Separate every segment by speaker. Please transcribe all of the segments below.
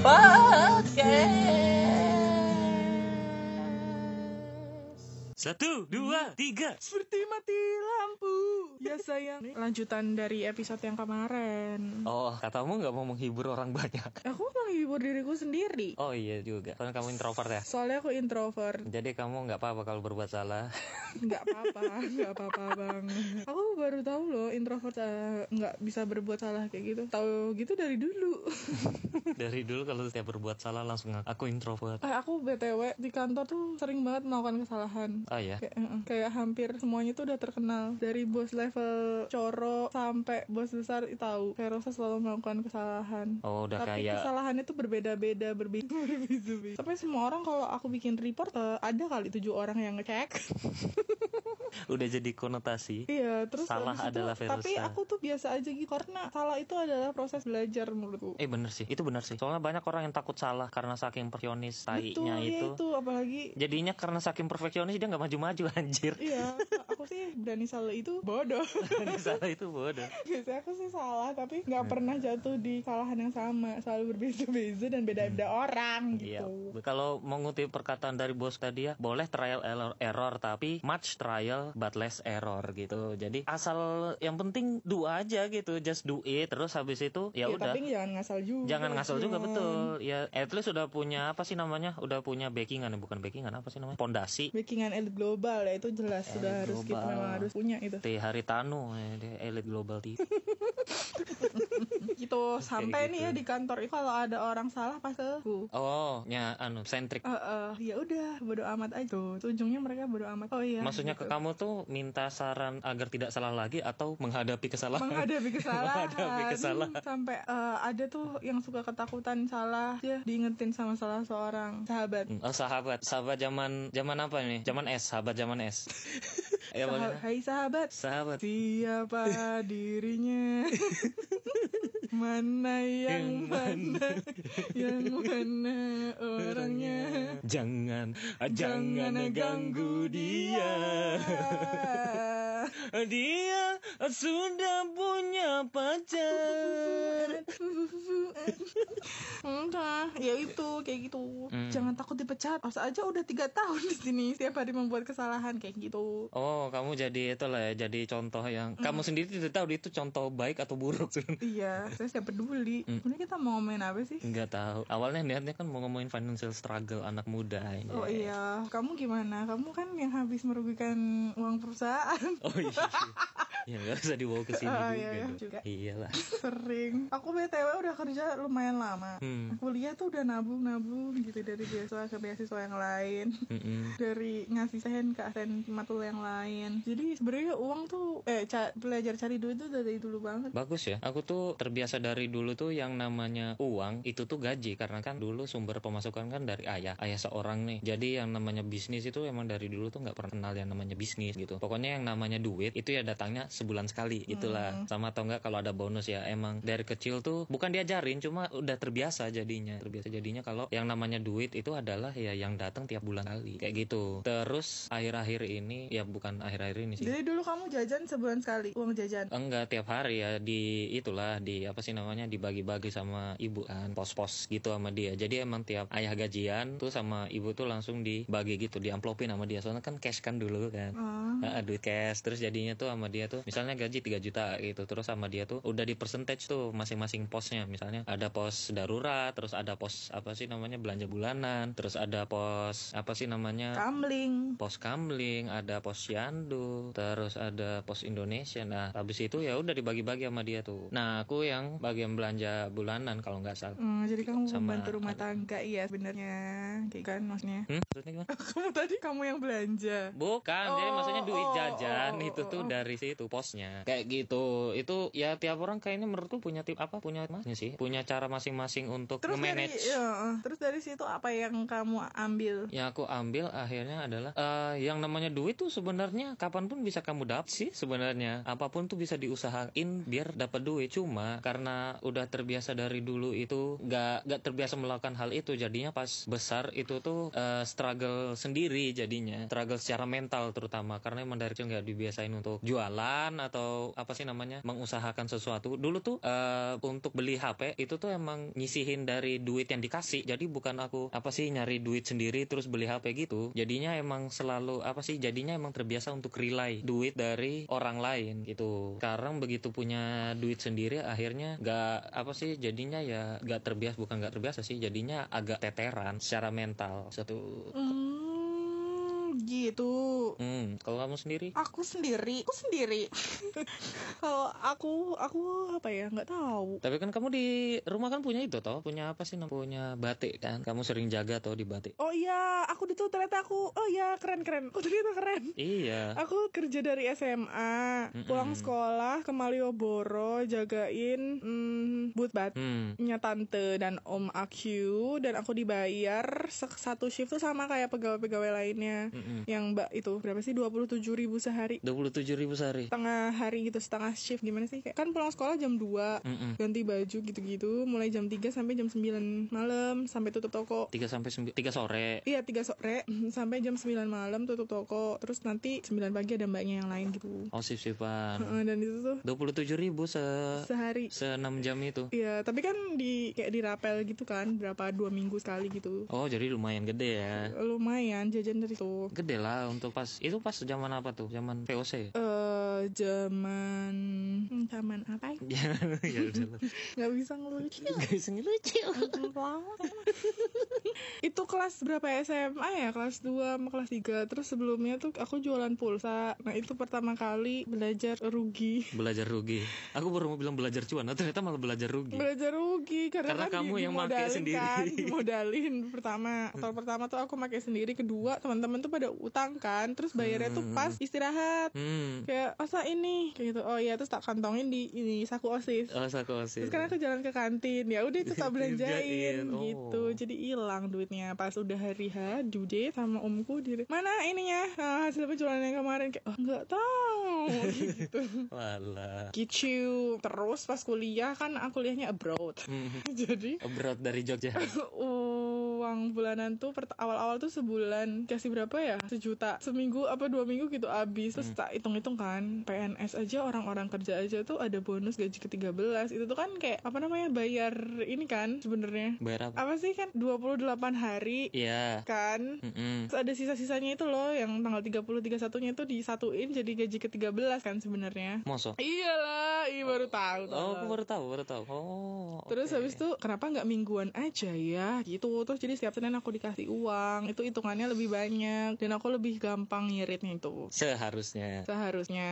Speaker 1: Podcast.
Speaker 2: Satu, dua, tiga.
Speaker 1: Seperti mati lampu. Ya sayang. Lanjutan dari episode yang kemarin.
Speaker 2: Oh, katamu nggak mau menghibur orang banyak?
Speaker 1: Aku menghibur diriku sendiri.
Speaker 2: Oh iya juga. Soalnya kamu introvert ya.
Speaker 1: Soalnya aku introvert.
Speaker 2: Jadi kamu nggak apa-apa kalau berbuat salah.
Speaker 1: Nggak apa-apa, nggak apa-apa bang. Aku baru tahu loh introvert eh, nggak bisa berbuat salah kayak gitu. Tahu gitu dari dulu.
Speaker 2: Dari dulu kalau setiap berbuat salah langsung ngaku, aku introvert.
Speaker 1: Eh, aku btw di kantor tuh sering banget melakukan kesalahan.
Speaker 2: Oh ya.
Speaker 1: Kayak, eh, kayak hampir semuanya tuh udah terkenal dari bos level coro sampai bos besar tahu kayak Rosa selalu melakukan kesalahan
Speaker 2: Oh udah
Speaker 1: tapi
Speaker 2: kayak
Speaker 1: kesalahannya tuh berbeda-beda berbeda berbeda sampai semua orang kalau aku bikin report eh, ada kali tujuh orang yang ngecek
Speaker 2: udah jadi konotasi.
Speaker 1: iya terus
Speaker 2: Salah
Speaker 1: itu-
Speaker 2: adalah
Speaker 1: tapi
Speaker 2: Verosa.
Speaker 1: aku tuh biasa aja gitu karena salah itu adalah proses belajar menurutku
Speaker 2: Eh bener sih, itu bener sih. Soalnya banyak orang yang takut salah karena saking perfeksionis tainya
Speaker 1: ya
Speaker 2: itu.
Speaker 1: itu apalagi
Speaker 2: Jadinya karena saking perfeksionis dia nggak maju-maju anjir.
Speaker 1: iya aku sih berani salah itu bodoh
Speaker 2: salah itu bodoh.
Speaker 1: biasanya aku sih salah tapi nggak pernah jatuh di kesalahan yang sama selalu berbeda-beda dan beda-beda orang
Speaker 2: Iya.
Speaker 1: gitu
Speaker 2: Kalau mengutip perkataan dari bos tadi ya, boleh trial error, error tapi much trial but less error gitu. Jadi asal yang penting do aja gitu, just do it. Terus habis itu ya udah.
Speaker 1: tapi jangan ngasal juga
Speaker 2: Jangan ngasal juga
Speaker 1: Jon.
Speaker 2: betul. Ya at least udah punya apa sih namanya? Udah punya backingan ya, bukan backingan apa sih namanya? Pondasi.
Speaker 1: backingan elit global ya itu jelas
Speaker 2: Elit
Speaker 1: sudah harus kita memang harus punya itu
Speaker 2: T Haritanu, eh, dia Elite Global TV.
Speaker 1: gitu sampai
Speaker 2: gitu.
Speaker 1: nih ya di kantor itu kalau ada orang salah pasti aku
Speaker 2: Oh, ya anu, sentrik.
Speaker 1: Eh, eh, ya udah bodo amat aja tuh ujungnya mereka bodo amat oh iya
Speaker 2: Maksudnya ke
Speaker 1: gitu.
Speaker 2: Kamu tuh minta saran agar tidak salah lagi atau menghadapi kesalahan?
Speaker 1: menghadapi kesalahan
Speaker 2: Menghadapi kesalahan.
Speaker 1: sampai eh, ada tuh yang suka ketakutan salah ya diingetin sama salah seorang sahabat
Speaker 2: Hmm, Oh sahabat, sahabat zaman zaman apa nih? Zaman S, sahabat zaman S. ya boleh.
Speaker 1: Hai sahabat
Speaker 2: Sahabat.
Speaker 1: Siapa dirinya Mana yang
Speaker 2: Yang
Speaker 1: mana? Yang mana orangnya?
Speaker 2: Jangan, ah, jangan ganggu dia. Dia sudah punya pacar.
Speaker 1: Enggak, ya itu kayak gitu.
Speaker 2: Hmm.
Speaker 1: Jangan takut dipecat. Masa aja udah tiga tahun di sini setiap hari membuat kesalahan kayak gitu.
Speaker 2: Oh, kamu jadi itu lah ya, jadi contoh yang kamu sendiri tidak tahu itu contoh baik atau buruk.
Speaker 1: Iya, saya tidak peduli.
Speaker 2: Hmm.
Speaker 1: Kita mau ngomongin apa sih?
Speaker 2: Enggak tahu. Awalnya niatnya kan mau ngomongin financial struggle anak muda ini.
Speaker 1: Oh iya, kamu gimana? Kamu kan yang habis merugikan uang perusahaan.
Speaker 2: Oh iya. Ya nggak usah dibawa ke sini
Speaker 1: Oh,
Speaker 2: juga.
Speaker 1: iya, iya,
Speaker 2: dong.
Speaker 1: juga.
Speaker 2: Iyalah.
Speaker 1: Sering. Aku BTW udah kerja lumayan lama.
Speaker 2: Hmm.
Speaker 1: Kuliah tuh udah nabung-nabung gitu dari beasiswa ke beasiswa yang lain.
Speaker 2: Mm-mm.
Speaker 1: dari ngasih sen ke sen matul yang lain jadi sebenarnya uang tuh eh ca- belajar cari duit tuh dari dulu banget
Speaker 2: Bagus ya. Aku tuh terbiasa dari dulu tuh yang namanya uang itu tuh gaji karena kan dulu sumber pemasukan kan dari ayah, ayah seorang nih. Jadi yang namanya bisnis itu emang dari dulu tuh nggak pernah kenal yang namanya bisnis gitu. Pokoknya yang namanya duit itu ya datangnya sebulan sekali. Itulah sama atau enggak kalau ada bonus ya emang dari kecil tuh bukan diajarin cuma udah terbiasa jadinya. Terbiasa jadinya kalau yang namanya duit itu adalah ya yang datang tiap bulan kali kayak gitu. Terus akhir-akhir ini ya bukan akhir-akhir ini sih.
Speaker 1: jadi dulu kamu jajan sebulan sekali uang jajan
Speaker 2: Enggak tiap hari ya di itulah di apa sih namanya dibagi-bagi sama ibu kan pos-pos gitu sama dia. Jadi emang tiap ayah gajian tuh sama ibu tuh langsung dibagi gitu diamplopin sama dia soalnya kan cash kan dulu kan.
Speaker 1: Ah,
Speaker 2: Nah, duit cash terus jadinya tuh sama dia tuh misalnya gaji 3 juta gitu terus sama dia tuh udah di percentage tuh masing-masing posnya misalnya ada pos darurat terus ada pos apa sih namanya belanja bulanan terus ada pos apa sih namanya
Speaker 1: kamling
Speaker 2: pos kamling, ada pos Yandu, terus ada pos Indonesia. Nah, habis itu ya udah dibagi-bagi sama dia tuh. Nah, aku yang bagian belanja bulanan kalau nggak salah.
Speaker 1: Hmm, jadi kamu
Speaker 2: Sama-
Speaker 1: membantu rumah tangga iya sebenarnya kayak kan maksudnya
Speaker 2: Hmm, maksudnya gimana?
Speaker 1: kamu tadi kamu yang belanja
Speaker 2: Bukan, jadi
Speaker 1: Oh,
Speaker 2: maksudnya duit
Speaker 1: oh,
Speaker 2: jajan
Speaker 1: oh,
Speaker 2: itu
Speaker 1: oh,
Speaker 2: tuh
Speaker 1: oh.
Speaker 2: dari situ posnya. Kayak gitu. Itu ya tiap orang kayaknya menurutku punya tip apa punya masnya sih, punya cara masing-masing untuk
Speaker 1: terus dari
Speaker 2: nge-manage.
Speaker 1: ya, terus dari situ apa yang kamu ambil
Speaker 2: Yang aku ambil akhirnya adalah eh, yang namanya duit tuh sebenarnya kapan pun bisa kamu dapat sih sebenarnya. Apa pun tuh bisa diusahain biar dapat duit. Cuma karena udah terbiasa dari dulu itu nggak nggak terbiasa melakukan hal itu jadinya pas besar itu tuh eh, struggle sendiri jadinya. Struggle secara mental terutama karena emang dari kecil nggak dibiasain untuk jualan atau apa sih namanya mengusahakan sesuatu. Dulu tuh eh, untuk beli HP itu tuh emang nyisihin dari duit yang dikasih. Jadi bukan aku apa sih nyari duit sendiri terus beli HP gitu. Jadinya emang selalu apa sih jadinya emang terbiasa untuk rely duit dari orang lain gitu. Sekarang begitu punya duit sendiri akhirnya nggak apa sih jadinya ya nggak terbiasa bukan nggak terbiasa sih. Jadinya agak teteran secara mental. Satu
Speaker 1: Hmm, gitu.
Speaker 2: hmm kalau kamu sendiri
Speaker 1: Aku sendiri, aku sendiri. Kalau aku, aku apa ya? Nggak tahu.
Speaker 2: Tapi kan kamu di rumah kan punya itu toh, punya apa sih? Punya batik kan? Kamu sering jaga toh di batik.
Speaker 1: Oh iya, aku itu ternyata aku, oh iya keren keren. Oh ternyata keren.
Speaker 2: Iya.
Speaker 1: Aku kerja dari SMA,
Speaker 2: Mm-mm.
Speaker 1: pulang sekolah ke Malioboro, jagain hmm, booth bat.
Speaker 2: Hmm.
Speaker 1: tante dan om aku dan aku dibayar satu shift tuh sama kayak pegawai-pegawai lainnya
Speaker 2: Mm-mm.
Speaker 1: yang mbak itu berapa sih 27.000 ribu sehari
Speaker 2: 27 ribu sehari.
Speaker 1: setengah hari gitu setengah shift gimana sih kayak kan pulang sekolah jam 2
Speaker 2: Mm-mm.
Speaker 1: ganti baju gitu-gitu mulai jam 3 sampai jam 9 malam sampai tutup toko
Speaker 2: 3 sampai 9, 3 sore.
Speaker 1: Iya tiga sore sampai jam 9 malam tutup toko terus nanti 9 pagi ada mbaknya yang lain gitu
Speaker 2: Oh sip-sipan.
Speaker 1: Heeh, dan itu tuh
Speaker 2: 27 ribu se
Speaker 1: sehari
Speaker 2: se 6 jam itu.
Speaker 1: Iya tapi kan di kayak dirapel gitu kan berapa dua minggu sekali gitu
Speaker 2: Oh jadi lumayan gede ya.
Speaker 1: lumayan jajan dari itu
Speaker 2: Gede lah untuk pas itu pas zaman apa tuh? Zaman VOC.
Speaker 1: eh zaman hmm, zaman apa ya
Speaker 2: ya udah
Speaker 1: nggak bisa ngelucu
Speaker 2: Gak bisa ngelucu.
Speaker 1: itu kelas berapa ya, SMA ya kelas 2 sama kelas 3 terus sebelumnya tuh aku jualan pulsa nah itu pertama kali belajar rugi
Speaker 2: Belajar rugi. Aku baru mau bilang belajar cuan, nah, ternyata malah belajar rugi.
Speaker 1: belajar rugi karena,
Speaker 2: Karena
Speaker 1: kan
Speaker 2: kamu yang
Speaker 1: dimodalin
Speaker 2: sendiri.
Speaker 1: kan, dimodalin pertama tahun pertama tuh aku pakai sendiri kedua teman-teman tuh pada utang kan terus bayarnya tuh
Speaker 2: Hmm.
Speaker 1: pas istirahat
Speaker 2: Hmm.
Speaker 1: kayak masa ini kayak gitu oh iya terus tak kantongin di ini saku osis
Speaker 2: Oh, sakosis.
Speaker 1: Terus kan aku jalan ke kantin, ya udah itu tak belanjain
Speaker 2: oh.
Speaker 1: gitu. Jadi hilang duitnya pas udah hari H, due date sama omku di mana ininya Ah, hasil penjualan yang kemarin kayak oh nggak tahu gitu.
Speaker 2: Walah.
Speaker 1: Gitu. Terus pas kuliah kan aku kuliahnya abroad.
Speaker 2: Hmm.
Speaker 1: Jadi
Speaker 2: Berat dari Jogja.
Speaker 1: Uang bulanan tuh awal-awal tuh sebulan kasih berapa ya sejuta seminggu apa dua minggu gitu habis terus tak hitung-hitung kan PNS aja orang-orang kerja aja tuh ada bonus gaji ke-13 itu tuh kan kayak apa namanya bayar ini kan sebenarnya
Speaker 2: Bayar apa?
Speaker 1: apa sih kan 28 hari
Speaker 2: Iya.
Speaker 1: kan
Speaker 2: Mm-mm.
Speaker 1: Terus ada sisa-sisanya itu loh yang tanggal 30 31 nya itu disatuin jadi gaji ke-13 kan sebenarnya
Speaker 2: Mosok.
Speaker 1: iyalah iya baru tahu
Speaker 2: Oh, aku baru tahu, baru tahu. Oh.
Speaker 1: Terus
Speaker 2: oke.
Speaker 1: habis itu kenapa nggak mingguan aja ya gitu Terus jadi setiap Senin aku dikasih uang Itu hitungannya lebih banyak Dan aku lebih gampang ngiritnya itu
Speaker 2: seharusnya.
Speaker 1: Seharusnya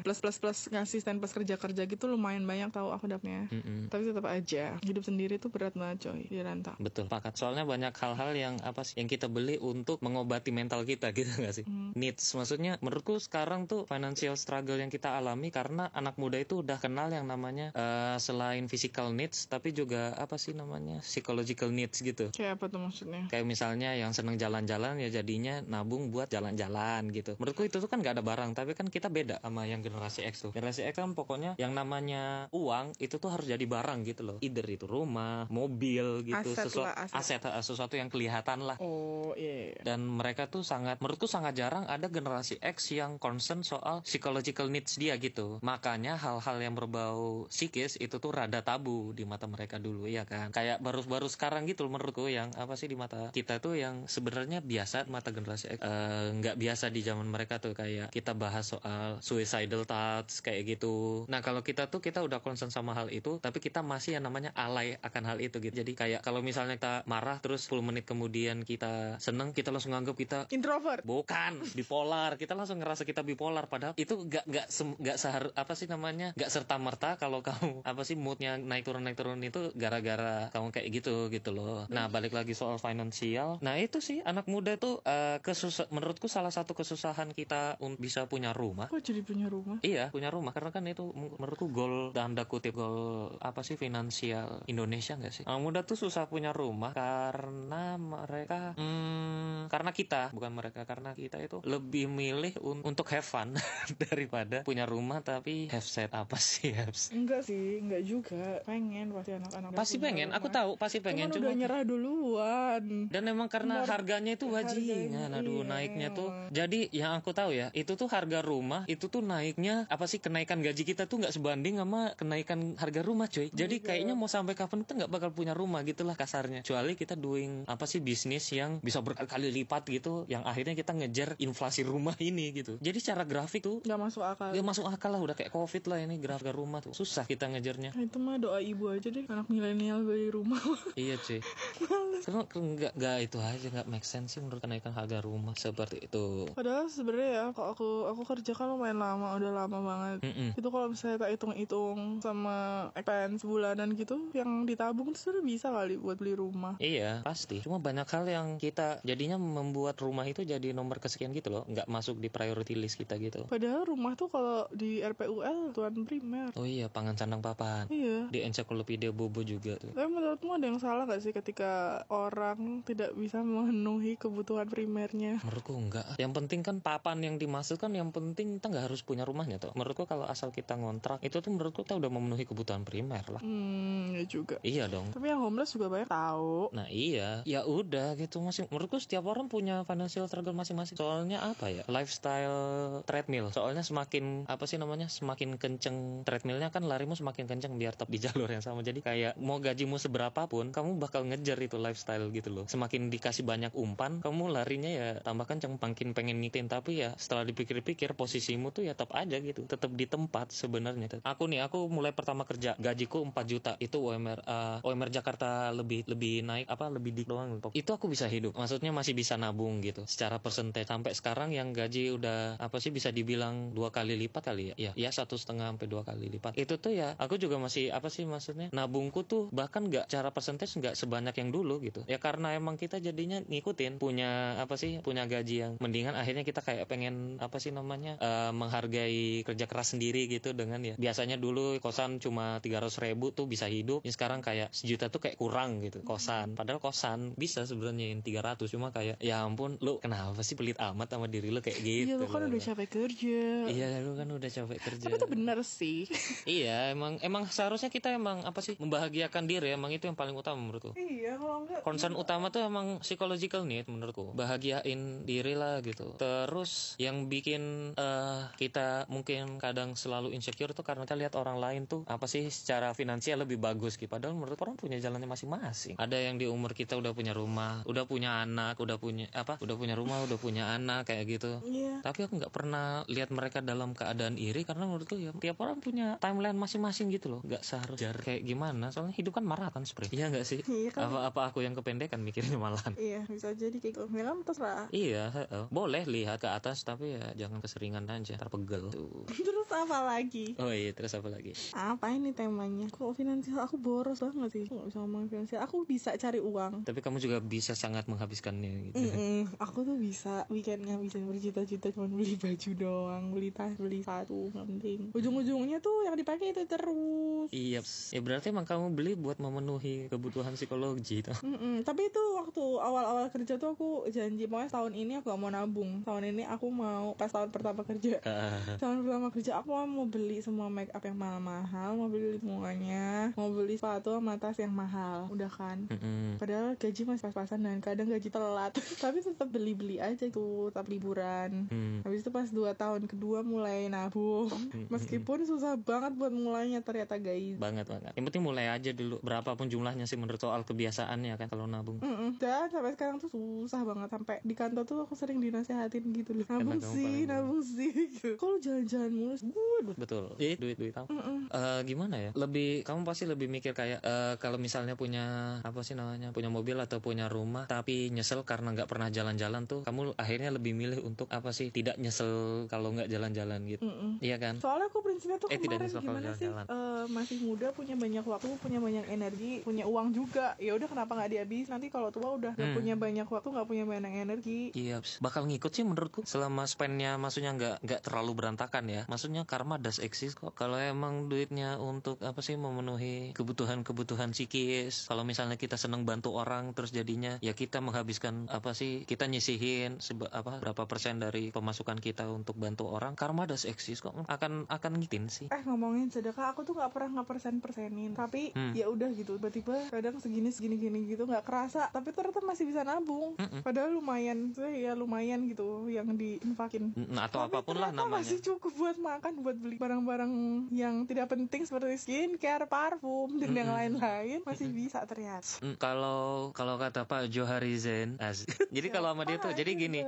Speaker 1: Plus plus plus ngasih stand plus kerja-kerja gitu lumayan banyak tahu aku dapatnya
Speaker 2: Mm-mm.
Speaker 1: Tapi tetap aja Hidup sendiri tuh berat banget coy Di rantau
Speaker 2: Betul, pakat. Soalnya banyak hal-hal yang apa sih yang kita beli untuk mengobati mental kita gitu nggak sih?
Speaker 1: Hmm.
Speaker 2: Needs, maksudnya menurutku sekarang tuh financial struggle yang kita alami karena anak muda itu udah kenal yang namanya eh, selain physical needs, tapi juga apa sih namanya psychological needs gitu.
Speaker 1: Kayak apa tuh maksudnya
Speaker 2: Kayak misalnya yang seneng jalan-jalan ya jadinya nabung buat jalan-jalan gitu. Menurutku itu tuh kan nggak ada barang, tapi kan kita beda sama yang generasi X tuh. Generasi X kan pokoknya yang namanya uang itu tuh harus jadi barang gitu loh. Either itu rumah, mobil gitu,
Speaker 1: Aset
Speaker 2: sesuatu
Speaker 1: lah, aset.
Speaker 2: aset, eh, sesuatu yang kelihatan lah.
Speaker 1: Oh iya iya.
Speaker 2: Dan mereka tuh sangat, menurutku sangat jarang ada generasi X yang concern soal psychological needs dia gitu. Makanya hal-hal yang berbau psikis itu tuh rada tabu di mata mereka dulu ya kan. Kayak baru-baru sekarang gitu loh menurutku yang apa sih di mata kita tuh yang sebenarnya biasa mata generasi X. Eh, nggak biasa di zaman mereka tuh kayak kita bahas soal suicidal thoughts kayak gitu. Nah kalau kita tuh kita udah concern sama hal itu, tapi kita masih yang namanya alay akan hal itu gitu. Jadi kayak kalau misalnya kita marah terus 10 menit kemudian kita seneng, kita langsung anggap kita
Speaker 1: Introvert
Speaker 2: Bukan bipolar. Kita langsung ngerasa kita bipolar. Padahal itu gak gak sem- gak sehar apa sih namanya gak serta merta kalau kamu apa sih moodnya naik turun naik turun itu gara-gara kamu kayak gitu gitu loh. Nah balik lagi soal finansial. Nah itu sih anak muda tuh eh, kesusah menurutku salah satu kesusahan kita untuk bisa punya rumah.
Speaker 1: Kok jadi punya rumah
Speaker 2: Iya punya rumah karena kan itu menurutku gol tanda kutip gol apa sih finansial Indonesia nggak sih? Anak muda tuh susah punya rumah karena mereka hmm, karena kita bukan mereka karena kita itu lebih milih un- untuk have fun daripada punya rumah tapi have set apa sih have set?
Speaker 1: Enggak sih, enggak juga Pengen pasti anak-anak
Speaker 2: Pasti pengen, aku
Speaker 1: rumah.
Speaker 2: tahu pasti pengen
Speaker 1: Cuman
Speaker 2: cuma
Speaker 1: udah nyerah duluan ribuan
Speaker 2: dan emang karena
Speaker 1: Benar.
Speaker 2: harganya itu bajingan
Speaker 1: Harganya,
Speaker 2: aduh
Speaker 1: iya,
Speaker 2: naiknya tuh. Jadi yang aku tahu ya itu tuh harga rumah itu tuh naiknya apa sih kenaikan gaji kita tuh nggak sebanding sama kenaikan harga rumah cuy. Jadi
Speaker 1: Iya.
Speaker 2: kayaknya mau sampai kapan kita nggak bakal punya rumah gitulah kasarnya. Kecuali kita doing apa sih bisnis yang bisa berkali-kali lipat gitu yang akhirnya kita ngejar inflasi rumah ini gitu. Jadi secara grafik tuh
Speaker 1: nggak masuk akal.
Speaker 2: ya masuk akal lah udah kayak covid lah ini grafik rumah tuh. Susah kita ngejarnya.
Speaker 1: Nah, itu mah doa ibu aja deh anak milenial beli rumah.
Speaker 2: Iya cuy karena nggak nggak itu aja nggak make sense sih menurut kenaikan harga rumah seperti itu
Speaker 1: padahal sebenarnya ya kalau aku aku kerja kan lumayan lama udah lama banget
Speaker 2: Mm-mm.
Speaker 1: itu kalau misalnya tak hitung-hitung sama expense bulanan gitu yang ditabung tuh sudah bisa kali buat beli rumah
Speaker 2: Iya, pasti. Cuma banyak hal yang kita jadinya membuat rumah itu jadi nomor kesekian gitu loh, nggak masuk di priority list kita gitu.
Speaker 1: padahal rumah tuh kalau di RPUL tuan primer
Speaker 2: Oh iya, pangan sandang papan.
Speaker 1: iya
Speaker 2: Di ensiklopedia Bobo juga tuh.
Speaker 1: tapi menurutmu ada yang salah gak sih ketika orang tidak bisa memenuhi kebutuhan primernya
Speaker 2: Menurutku enggak. Yang penting kan papan yang dimasukkan, yang penting kita nggak harus punya rumahnya tuh. Menurutku kalau asal kita ngontrak, itu tuh menurutku kita udah memenuhi kebutuhan primer lah.
Speaker 1: hmm ya juga
Speaker 2: Iya dong.
Speaker 1: tapi yang homeless juga banyak tahu
Speaker 2: Nah iya, ya udah gitu masih. Menurutku setiap orang punya financial struggle masing-masing. Soalnya apa ya? Lifestyle treadmill. Soalnya semakin apa sih namanya? Semakin kenceng treadmillnya kan larimu semakin kenceng biar tetap di jalur yang sama. Jadi kayak mau gajimu seberapapun, kamu bakal ngejar itu lifestyle gitu loh. Semakin dikasih banyak umpan, kamu larinya ya tambah kenceng, makin pengen ngitin. Tapi ya setelah dipikir-pikir posisimu tuh ya tetap aja gitu, tetap di tempat sebenarnya. Aku nih, aku mulai pertama kerja. Gajiku 4 juta. Itu UMR eh, UMR Jakarta lebih lebih naik apa lebih dik doang. Itu aku bisa hidup. Maksudnya masih bisa nabung gitu. Secara persentase sampai sekarang yang gaji udah apa sih bisa dibilang dua kali lipat kali ya? Ya ya satu setengah sampai dua kali lipat. Itu tuh ya aku juga masih apa sih maksudnya? Nabungku tuh bahkan nggak cara persentase nggak sebanyak yang dulu gitu ya karena emang kita jadinya ngikutin punya apa sih punya gaji yang mendingan akhirnya kita kayak pengen apa sih namanya eh, menghargai kerja keras sendiri gitu dengan ya biasanya dulu kosan cuma 300 ribu tuh bisa hidup ya sekarang kayak sejuta tuh kayak kurang gitu kosan. Padahal kosan bisa sebenarnya yang 300 cuma kayak ya ampun lu kenapa sih pelit amat sama diri lu kayak gitu
Speaker 1: iya lu kan
Speaker 2: loh.
Speaker 1: udah capek kerja.
Speaker 2: Iya lu kan udah capek kerja.
Speaker 1: Tapi itu benar sih.
Speaker 2: Iya emang emang seharusnya kita emang apa sih membahagiakan diri emang itu yang paling utama menurutku.
Speaker 1: Iya kalau enggak
Speaker 2: concern utama tuh emang psychological need menurutku. Bahagiain diri lah gitu. Terus yang bikin eh, kita mungkin kadang selalu insecure tuh karena kita lihat orang lain tuh apa sih secara finansial lebih bagus gitu. Padahal menurut orang punya jalannya masing-masing. Ada yang di umur kita udah punya rumah udah punya anak udah punya apa? Udah punya rumah udah punya anak kayak gitu.
Speaker 1: Iya.
Speaker 2: Tapi aku nggak pernah lihat mereka dalam keadaan iri karena menurutku ya tiap orang punya timeline masing-masing gitu loh. Nggak seharusnya kayak gimana. Soalnya hidup kan maraton sprint iya nggak sih?
Speaker 1: Iya kan?
Speaker 2: Apa apa aku yang kependekan mikirnya malahan.
Speaker 1: Iya bisa jadi kayak gitu film terserah.
Speaker 2: Iya, boleh lihat ke atas tapi ya jangan keseringan aja, ntar pegel. Tuh.
Speaker 1: terus apa lagi?
Speaker 2: Oh iya, terus apa lagi?
Speaker 1: apa ini temanya? Kok finansial? Aku boros banget sih. Nggak bisa ngomong finansial. Aku bisa cari uang.
Speaker 2: Tapi kamu juga bisa sangat menghabiskannya gitu.
Speaker 1: Mm-mm. aku tuh bisa weekendnya bisa berjuta-juta cuma beli baju doang beli tas beli satu penting. Ujung-ujungnya tuh yang dipakai itu terus.
Speaker 2: Iya, ya berarti emang kamu beli buat memenuhi kebutuhan psikologi itu.
Speaker 1: Mm-mm. tapi itu waktu awal-awal kerja tuh aku janji pokoknya tahun ini aku gak mau nabung tahun ini aku mau pas tahun pertama kerja tahun pertama kerja aku mau beli semua make up yang mahal-mahal mau beli semuanya mau beli sepatu sama tas yang mahal udah kan
Speaker 2: Mm-mm.
Speaker 1: Padahal gaji masih pas-pasan dan kadang gaji telat Tapi tetap beli-beli aja tuh Tetap liburan
Speaker 2: Hmm.
Speaker 1: Habis itu pas 2 tahun kedua mulai nabung Meskipun susah banget buat mulainya ternyata guys
Speaker 2: banget banget. Yang penting mulai aja dulu. Berapapun jumlahnya sih menurut soal kebiasaannya kan kalau nabung.
Speaker 1: Mm-mm. Dan sampai sekarang tuh susah banget Sampai di kantor tuh aku sering dinasehatin gitu loh Nabung sih, nabung sih gitu Kalau jalan-jalan mulus Waduh
Speaker 2: Betul. Iya, duit duit kamu.
Speaker 1: Mm-mm.
Speaker 2: Eh, gimana ya? Lebih kamu pasti lebih mikir kayak eh, kalau misalnya punya apa sih namanya? Punya mobil atau punya rumah tapi nyesel karena nggak pernah jalan-jalan tuh, kamu akhirnya lebih milih untuk apa sih? Tidak nyesel kalau nggak jalan-jalan gitu.
Speaker 1: Mm-mm.
Speaker 2: Iya kan?
Speaker 1: Soalnya aku prinsipnya tuh
Speaker 2: Eh, tidak
Speaker 1: kemarin
Speaker 2: nyesel kalau
Speaker 1: gimana sih eh, masih muda punya banyak waktu punya banyak energi punya uang juga ya udah kenapa nggak dihabis nanti kalau tua udah
Speaker 2: Hmm.
Speaker 1: punya banyak waktu nggak punya banyak energi
Speaker 2: Iya, bakal ngikut sih menurutku selama spendnya maksudnya nggak nggak terlalu berantakan ya. Maksudnya karma does exist kok. Kalau emang duitnya untuk apa sih memenuhi kebutuhan-kebutuhan psikis. Kalau misalnya kita seneng bantu orang terus jadinya ya kita menghabiskan apa sih kita nyisihin seba, apa berapa persen dari pemasukan kita untuk bantu orang. Karma does exist kok. Akan akan ngitin sih.
Speaker 1: eh ngomongin sedekah aku tuh nggak pernah nggak persen persenin tapi
Speaker 2: Hmm.
Speaker 1: ya udah gitu tiba-tiba kadang segini segini gini gitu nggak kerasa tapi ternyata masih bisa nabung.
Speaker 2: Mm-mm.
Speaker 1: padahal lumayan Saya ya lumayan gitu yang diinfakin.
Speaker 2: Nah, atau
Speaker 1: Tapi
Speaker 2: apa pun
Speaker 1: lah
Speaker 2: namanya.
Speaker 1: masih cukup buat makan buat beli barang-barang yang tidak penting seperti skincare parfum dan yang
Speaker 2: Mm-mm.
Speaker 1: lain-lain masih bisa ternyata.
Speaker 2: Mm, kalau kalau kata Pak Joharizen as- jadi kalau sama dia tuh jadi gini.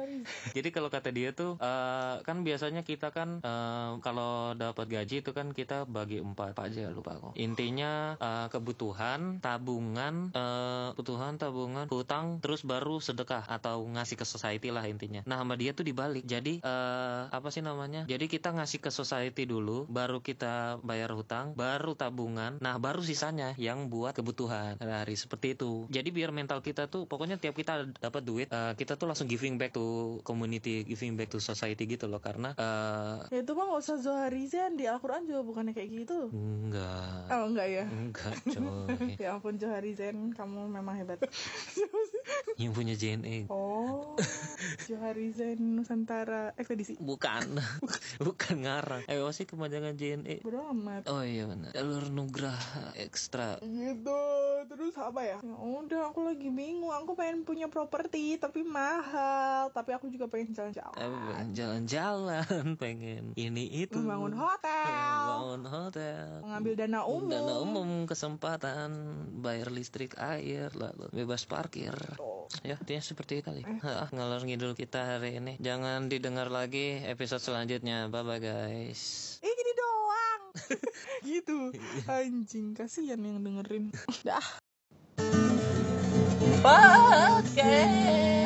Speaker 2: Jadi kalau kata dia tuh eh, kan biasanya kita kan eh, kalau dapat gaji itu kan kita bagi empat. Apa aja lupa kok intinya eh, kebutuhan tabungan eh, kebutuhan tabungan hutang terus baru sedekah atau ngasih ke society lah intinya. Nah sama dia tuh dibalik. Jadi eh, apa sih namanya? Jadi kita ngasih ke society dulu baru kita bayar hutang baru tabungan. Nah baru sisanya yang buat kebutuhan hari seperti itu. Jadi biar mental kita tuh pokoknya tiap kita dapat duit eh, kita tuh langsung giving back to community giving back to society gitu loh. Karena eh,
Speaker 1: ya itu mah nggak usah Zoharizan di Al-Quran juga bukannya kayak gitu.
Speaker 2: Enggak.
Speaker 1: Oh enggak ya?
Speaker 2: Enggak coy.
Speaker 1: Ya ampun Joharizen kamu memang hebat.
Speaker 2: Yang punya JNE
Speaker 1: oh Joharizen Nusantara ekspedisi.
Speaker 2: Bukan. Bukan ngarang. Eh sih kepanjangan JNE
Speaker 1: Bodo amat.
Speaker 2: Oh iya benar. Jalur nugraha ekstra
Speaker 1: gitu. Terus apa ya? Ya udah aku lagi bingung. Aku pengen punya properti tapi mahal. Tapi aku juga pengen jalan-jalan.
Speaker 2: Eh, jalan-jalan. Pengen ini itu.
Speaker 1: Membangun
Speaker 2: Pengen
Speaker 1: hotel.
Speaker 2: Bangun hotel.
Speaker 1: Mengambil dana umum.
Speaker 2: Dana umum kesempatan bayar listrik air lalu bebas parkir.
Speaker 1: Tuh.
Speaker 2: ya intinya seperti itu kali Hah, ngalor ngidul kita hari ini. Jangan didengar lagi episode selanjutnya. Bye bye guys.
Speaker 1: Eh gini doang. Gitu. Anjing kasihan yang dengerin. Dah.
Speaker 2: Podcast